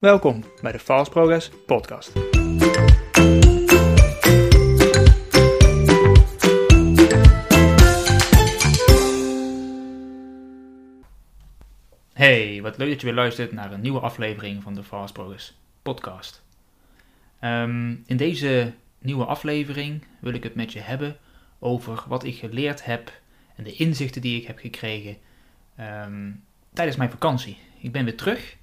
Welkom bij de Fast Progress Podcast. Hey, wat leuk dat je weer luistert naar een nieuwe aflevering van de Fast Progress Podcast. Ehm, in deze nieuwe aflevering wil ik het met je hebben over wat ik geleerd heb en de inzichten die ik heb gekregen ehm, tijdens mijn vakantie. Ik ben weer terug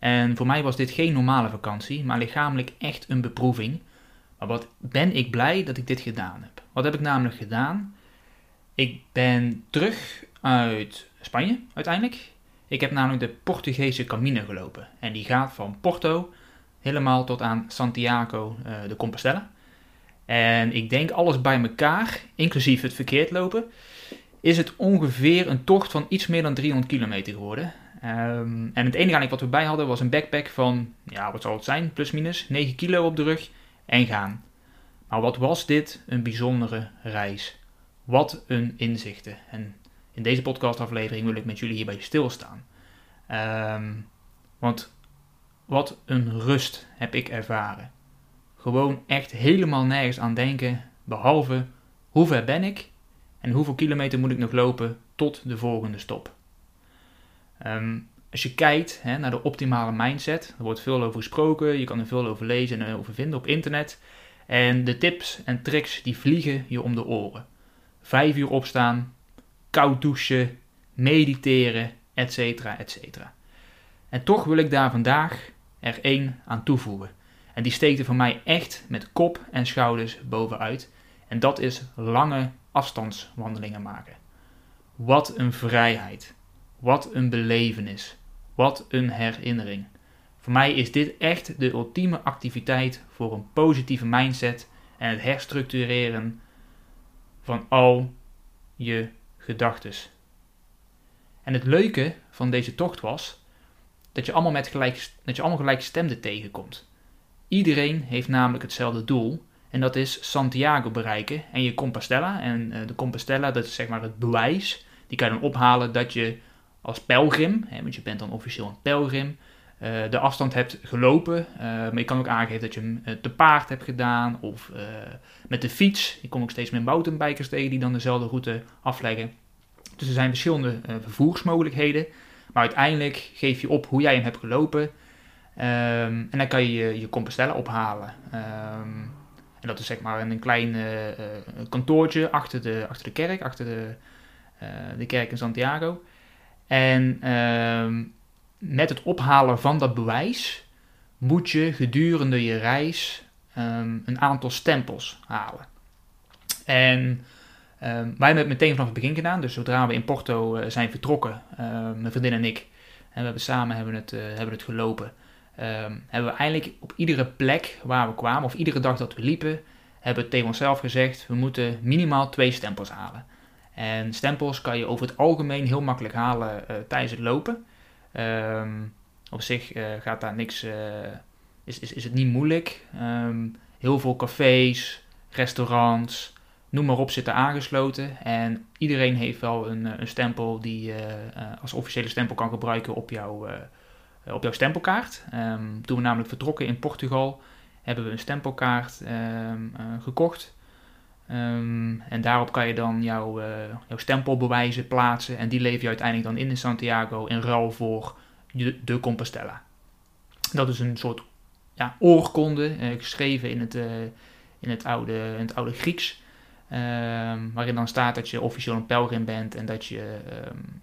en voor mij was dit geen normale vakantie, maar lichamelijk echt een beproeving. Maar wat ben ik blij dat ik dit gedaan heb. Wat heb ik namelijk gedaan? Ik ben terug uit Spanje uiteindelijk. Ik heb namelijk de Portugese Camino gelopen. En die gaat van Porto helemaal tot aan Santiago uh, de Compostela. En ik denk alles bij elkaar, inclusief het verkeerd lopen, is het ongeveer een tocht van iets meer dan 300 kilometer geworden. Um, en het enige wat we bij hadden was een backpack van, ja, wat zal het zijn, plus minus 9 kilo op de rug en gaan. Maar wat was dit een bijzondere reis? Wat een inzichten. En in deze podcastaflevering wil ik met jullie hierbij stilstaan. Um, want wat een rust heb ik ervaren. Gewoon echt helemaal nergens aan denken, behalve hoe ver ben ik en hoeveel kilometer moet ik nog lopen tot de volgende stop. Um, als je kijkt hè, naar de optimale mindset, er wordt veel over gesproken, je kan er veel over lezen en over vinden op internet. En de tips en tricks die vliegen je om de oren. Vijf uur opstaan, koud douchen, mediteren, etc. etc. En toch wil ik daar vandaag er één aan toevoegen. En die steekt er voor mij echt met kop en schouders bovenuit. En dat is lange afstandswandelingen maken. Wat een vrijheid. Wat een belevenis. Wat een herinnering. Voor mij is dit echt de ultieme activiteit voor een positieve mindset en het herstructureren van al je gedachten. En het leuke van deze tocht was dat je allemaal met gelijk, dat je allemaal gelijkstemden tegenkomt. Iedereen heeft namelijk hetzelfde doel en dat is Santiago bereiken en je Compostela. En uh, de Compostela, dat is zeg maar het bewijs. Die kan je dan ophalen dat je als pelgrim, hè, want je bent dan officieel een pelgrim, uh, de afstand hebt gelopen. Uh, maar je kan ook aangeven dat je hem uh, te paard hebt gedaan of met de fiets. Je komt ook steeds meer mountainbikers tegen die dan dezelfde route afleggen. Dus er zijn verschillende vervoersmogelijkheden. Maar uiteindelijk geef je op hoe jij hem hebt gelopen. Um, en dan kan je je Compostela ophalen. Um, en dat is zeg maar een klein kantoortje achter de, achter de kerk, achter de, de kerk in Santiago. En uh, met het ophalen van dat bewijs moet je gedurende je reis um, een aantal stempels halen. En um, wij hebben het meteen vanaf het begin gedaan. Dus zodra we in Porto uh, zijn vertrokken, mijn vriendin en ik, en we hebben samen hebben het, uh, hebben het gelopen, hebben we eigenlijk op iedere plek waar we kwamen, of iedere dag dat we liepen, hebben we tegen onszelf gezegd, we moeten minimaal twee stempels halen. En stempels kan je over het algemeen heel makkelijk halen uh, tijdens het lopen. Um, op zich uh, gaat daar niks, uh, is, is, is het niet moeilijk. Um, heel veel cafés, restaurants, noem maar op, zitten aangesloten. En iedereen heeft wel een, een stempel die je als officiële stempel kan gebruiken op, jou, op jouw stempelkaart. Um, toen we namelijk vertrokken in Portugal, hebben we een stempelkaart gekocht. Um, en daarop kan je dan jouw, uh, jouw stempelbewijzen plaatsen. En die lever je uiteindelijk dan in in Santiago in ruil voor de, Compostela. Dat is een soort ja, oorkonde, uh, geschreven in het, uh, in, het oude, in het oude Grieks. Um, waarin dan staat dat je officieel een pelgrim bent en dat je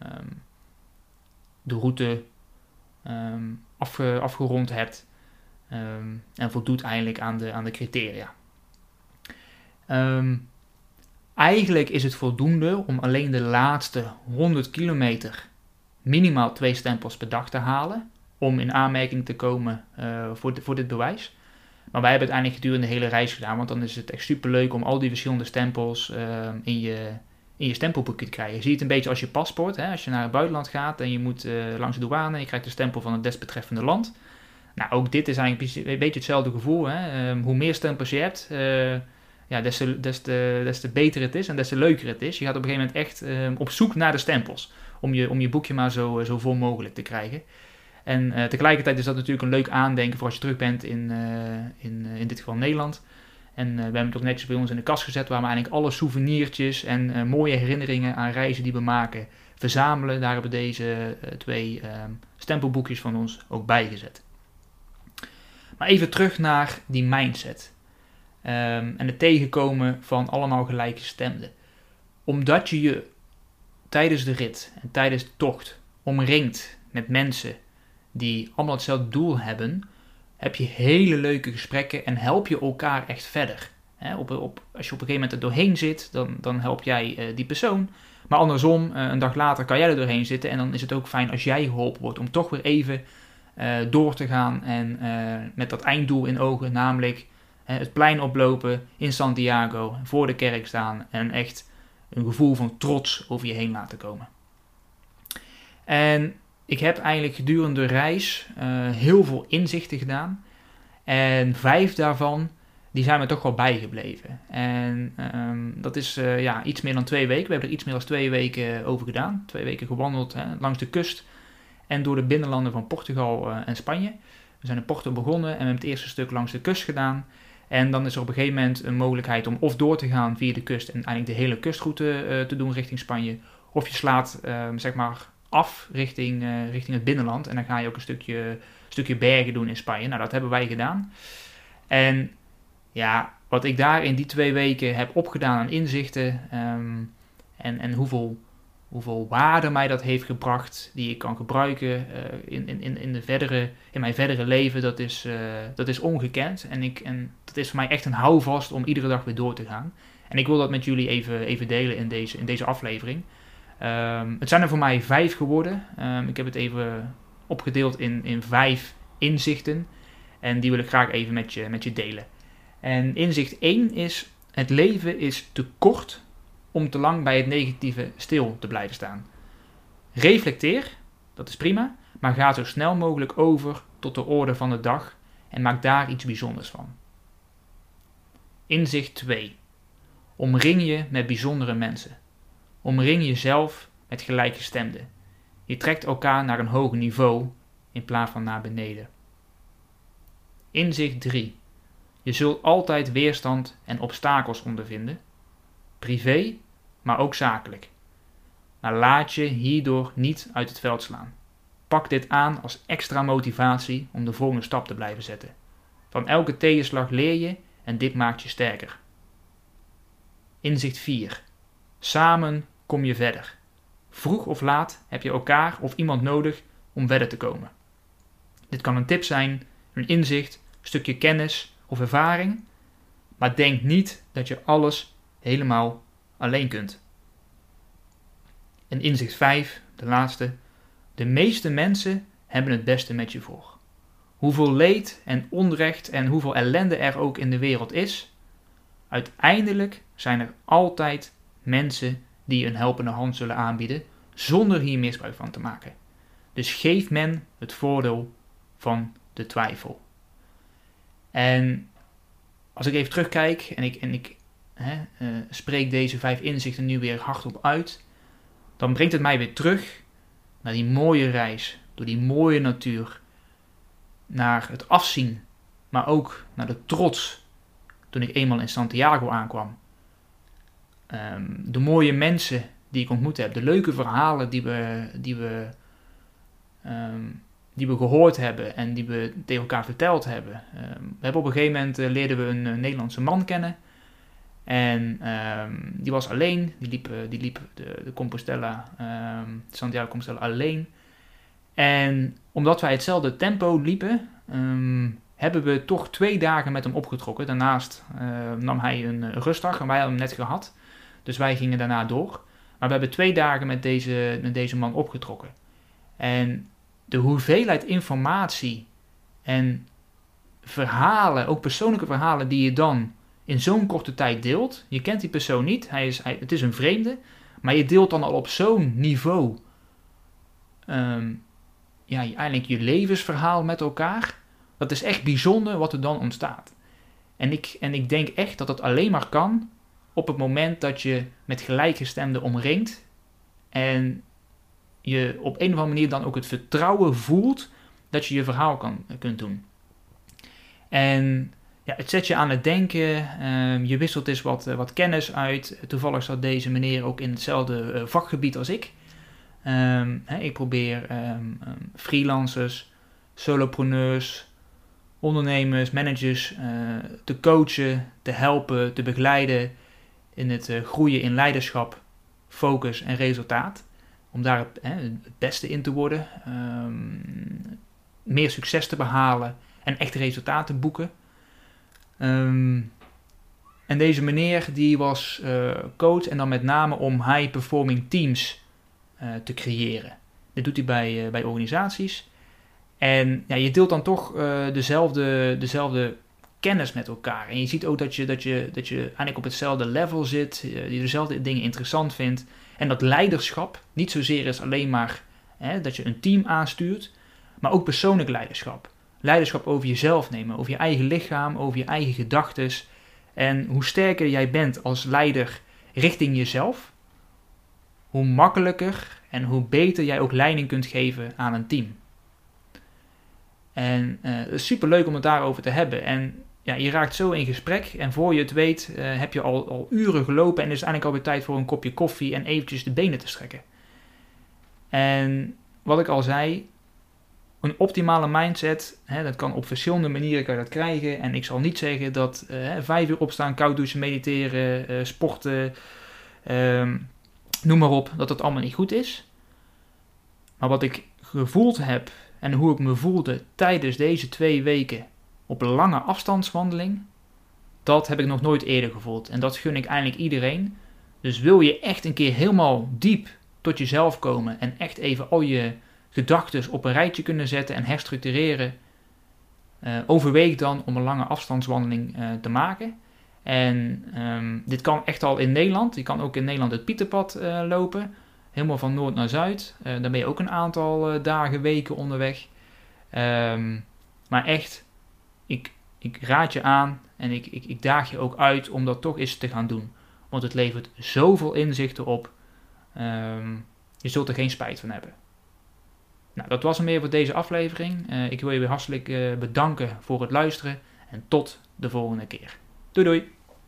um, de route afge, afgerond hebt. en voldoet eigenlijk aan de, aan de criteria. Um, eigenlijk is het voldoende om alleen de laatste 100 kilometer minimaal twee stempels per dag te halen. Om in aanmerking te komen uh, voor, voor dit bewijs. Maar wij hebben het eigenlijk gedurende de hele reis gedaan. Want dan is het echt super leuk om al die verschillende stempels uh, in, je, in je stempelboekje te krijgen. Je ziet het een beetje als je paspoort. Hè? Als je naar het buitenland gaat en je moet uh, langs de douane en je krijgt de stempel van het desbetreffende land. Nou, ook dit is eigenlijk een beetje hetzelfde gevoel. Hè? Um, hoe meer stempels je hebt, ja, des, te, des, te, des te beter het is en des te leuker het is. Je gaat op een gegeven moment echt uh, op zoek naar de stempels. Om je, om je boekje maar zo, zo vol mogelijk te krijgen. En uh, tegelijkertijd is dat natuurlijk een leuk aandenken voor als je terug bent in, in, in dit geval Nederland. En we hebben het ook netjes bij ons in de kast gezet, waar we eigenlijk alle souvenirtjes en mooie herinneringen aan reizen die we maken verzamelen. Daar hebben deze twee ehm, stempelboekjes van ons ook bij gezet. Maar even terug naar die mindset. Ehm, en het tegenkomen van allemaal gelijke stemden. Omdat je je tijdens de rit en tijdens de tocht omringt met mensen die allemaal hetzelfde doel hebben, heb je hele leuke gesprekken en help je elkaar echt verder. op, op, als je op een gegeven moment er doorheen zit, dan, dan help jij uh, die persoon. Maar andersom, uh, een dag later kan jij er doorheen zitten en dan is het ook fijn als jij geholpen wordt om toch weer even uh, door te gaan en met dat einddoel in ogen, namelijk het plein oplopen in Santiago, voor de kerk staan en echt een gevoel van trots over je heen laten komen. En ik heb eigenlijk gedurende de reis uh, heel veel inzichten gedaan. En vijf daarvan, die zijn me toch wel bijgebleven. En um, dat is uh, ja, iets meer dan twee weken. We hebben er iets meer dan twee weken over gedaan. Twee weken gewandeld hè, langs de kust en door de binnenlanden van Portugal en Spanje. We zijn in Porto begonnen en we hebben het eerste stuk langs de kust gedaan. En dan is er op een gegeven moment een mogelijkheid om of door te gaan via de kust en eigenlijk de hele kustroute uh, te doen richting Spanje. Of je slaat uh, zeg maar af richting, uh, richting het binnenland en dan ga je ook een stukje, stukje bergen doen in Spanje. Nou, dat hebben wij gedaan. En ja, wat ik daar in die twee weken heb opgedaan aan inzichten um, en, en hoeveel hoeveel waarde mij dat heeft gebracht, die ik kan gebruiken uh, in, in, in, de verdere, in mijn verdere leven, dat is, uh, dat is ongekend. En, ik, en dat is voor mij echt een houvast om iedere dag weer door te gaan. En ik wil dat met jullie even, even delen in deze, in deze aflevering. Um, het zijn er voor mij vijf geworden. Um, ik heb het even opgedeeld in, in vijf inzichten. En die wil ik graag even met je, met je delen. En inzicht 1 is: het leven is te kort om te lang bij het negatieve stil te blijven staan. Reflecteer, dat is prima, maar ga zo snel mogelijk over tot de orde van de dag en maak daar iets bijzonders van. Inzicht 2. Omring je met bijzondere mensen. Omring jezelf met gelijkgestemden. Je trekt elkaar naar een hoger niveau in plaats van naar beneden. Inzicht 3. Je zult altijd weerstand en obstakels ondervinden, privé maar ook zakelijk. Maar laat je hierdoor niet uit het veld slaan. Pak dit aan als extra motivatie om de volgende stap te blijven zetten. Van elke tegenslag leer je en dit maakt je sterker. Inzicht 4. Samen kom je verder. Vroeg of laat heb je elkaar of iemand nodig om verder te komen. Dit kan een tip zijn, een inzicht, een stukje kennis of ervaring, maar denk niet dat je alles helemaal alleen kunt. En inzicht 5, de laatste. De meeste mensen hebben het beste met je voor. Hoeveel leed en onrecht en hoeveel ellende er ook in de wereld is, uiteindelijk zijn er altijd mensen die een helpende hand zullen aanbieden zonder hier misbruik van te maken. Dus geef men het voordeel van de twijfel. En als ik even terugkijk en ik, en ik uh, spreek deze vijf inzichten nu weer hardop uit, dan brengt het mij weer terug naar die mooie reis, door die mooie natuur, naar het afzien, maar ook naar de trots toen ik eenmaal in Santiago aankwam. Um, de mooie mensen die ik ontmoet heb, de leuke verhalen die we, die we, um, die we gehoord hebben en die we tegen elkaar verteld hebben. Um, we hebben op een gegeven moment uh, leerden we een uh, Nederlandse man kennen en um, die was alleen, die liep, die liep de, de Compostela, um, Santiago Compostela alleen. En omdat wij hetzelfde tempo liepen, um, hebben we toch twee dagen met hem opgetrokken. Daarnaast nam hij een rustdag en wij hadden hem net gehad. Dus wij gingen daarna door. Maar we hebben twee dagen met deze, met deze man opgetrokken. En de hoeveelheid informatie en verhalen, ook persoonlijke verhalen die je dan in zo'n korte tijd deelt. Je kent die persoon niet, hij is, hij, het is een vreemde, maar je deelt dan al op zo'n niveau um, ja, eigenlijk je levensverhaal met elkaar. Dat is echt bijzonder wat er dan ontstaat. En ik, en ik denk echt dat het alleen maar kan op het moment dat je met gelijkgestemden omringt en je op een of andere manier dan ook het vertrouwen voelt dat je je verhaal kan, kunt doen. En ja, het zet je aan het denken. Ehm, je wisselt eens wat, wat kennis uit. Toevallig zat deze meneer ook in hetzelfde vakgebied als ik. Ehm, ik probeer freelancers, solopreneurs, ondernemers, managers uh, te coachen, te helpen, te begeleiden in het groeien in leiderschap, focus en resultaat. Om daar het, het beste in te worden, meer succes te behalen en echt resultaten te boeken. Um, en deze meneer die was uh, coach en dan met name om high performing teams te creëren. Dit doet hij bij, bij organisaties. En ja, je deelt dan toch dezelfde, dezelfde kennis met elkaar. En je ziet ook dat je, dat je, dat je eigenlijk op hetzelfde level zit, je dezelfde dingen interessant vindt. En dat leiderschap niet zozeer is alleen maar hè, dat je een team aanstuurt, maar ook persoonlijk leiderschap. Leiderschap over jezelf nemen, over je eigen lichaam, over je eigen gedachten. En hoe sterker jij bent als leider richting jezelf, hoe makkelijker en hoe beter jij ook leiding kunt geven aan een team. En uh, het is super leuk om het daarover te hebben. En ja, je raakt zo in gesprek en voor je het weet uh, heb je al, al uren gelopen en is eigenlijk alweer tijd voor een kopje koffie en eventjes de benen te strekken. En wat ik al zei, een optimale mindset, hè, dat kan op verschillende manieren kan je dat krijgen. En ik zal niet zeggen dat uh, vijf uur opstaan, koud douchen, mediteren, sporten, um, noem maar op, dat dat allemaal niet goed is. Maar wat ik gevoeld heb en hoe ik me voelde tijdens deze twee weken op lange afstandswandeling, dat heb ik nog nooit eerder gevoeld. En dat gun ik eigenlijk iedereen. Dus wil je echt een keer helemaal diep tot jezelf komen en echt even al je gedachten op een rijtje kunnen zetten en herstructureren, uh, overweeg dan om een lange afstandswandeling uh, te maken. En um, dit kan echt al in Nederland. Je kan ook in Nederland het Pieterpad uh, lopen helemaal van noord naar zuid. Dan ben je ook een aantal dagen, weken onderweg. Um, maar echt, ik, ik raad je aan en ik, ik, ik daag je ook uit om dat toch eens te gaan doen. Want het levert zoveel inzichten op. Um, je zult er geen spijt van hebben. Nou, dat was hem weer voor deze aflevering. Uh, ik wil je weer hartelijk bedanken voor het luisteren. En tot de volgende keer. Doei doei!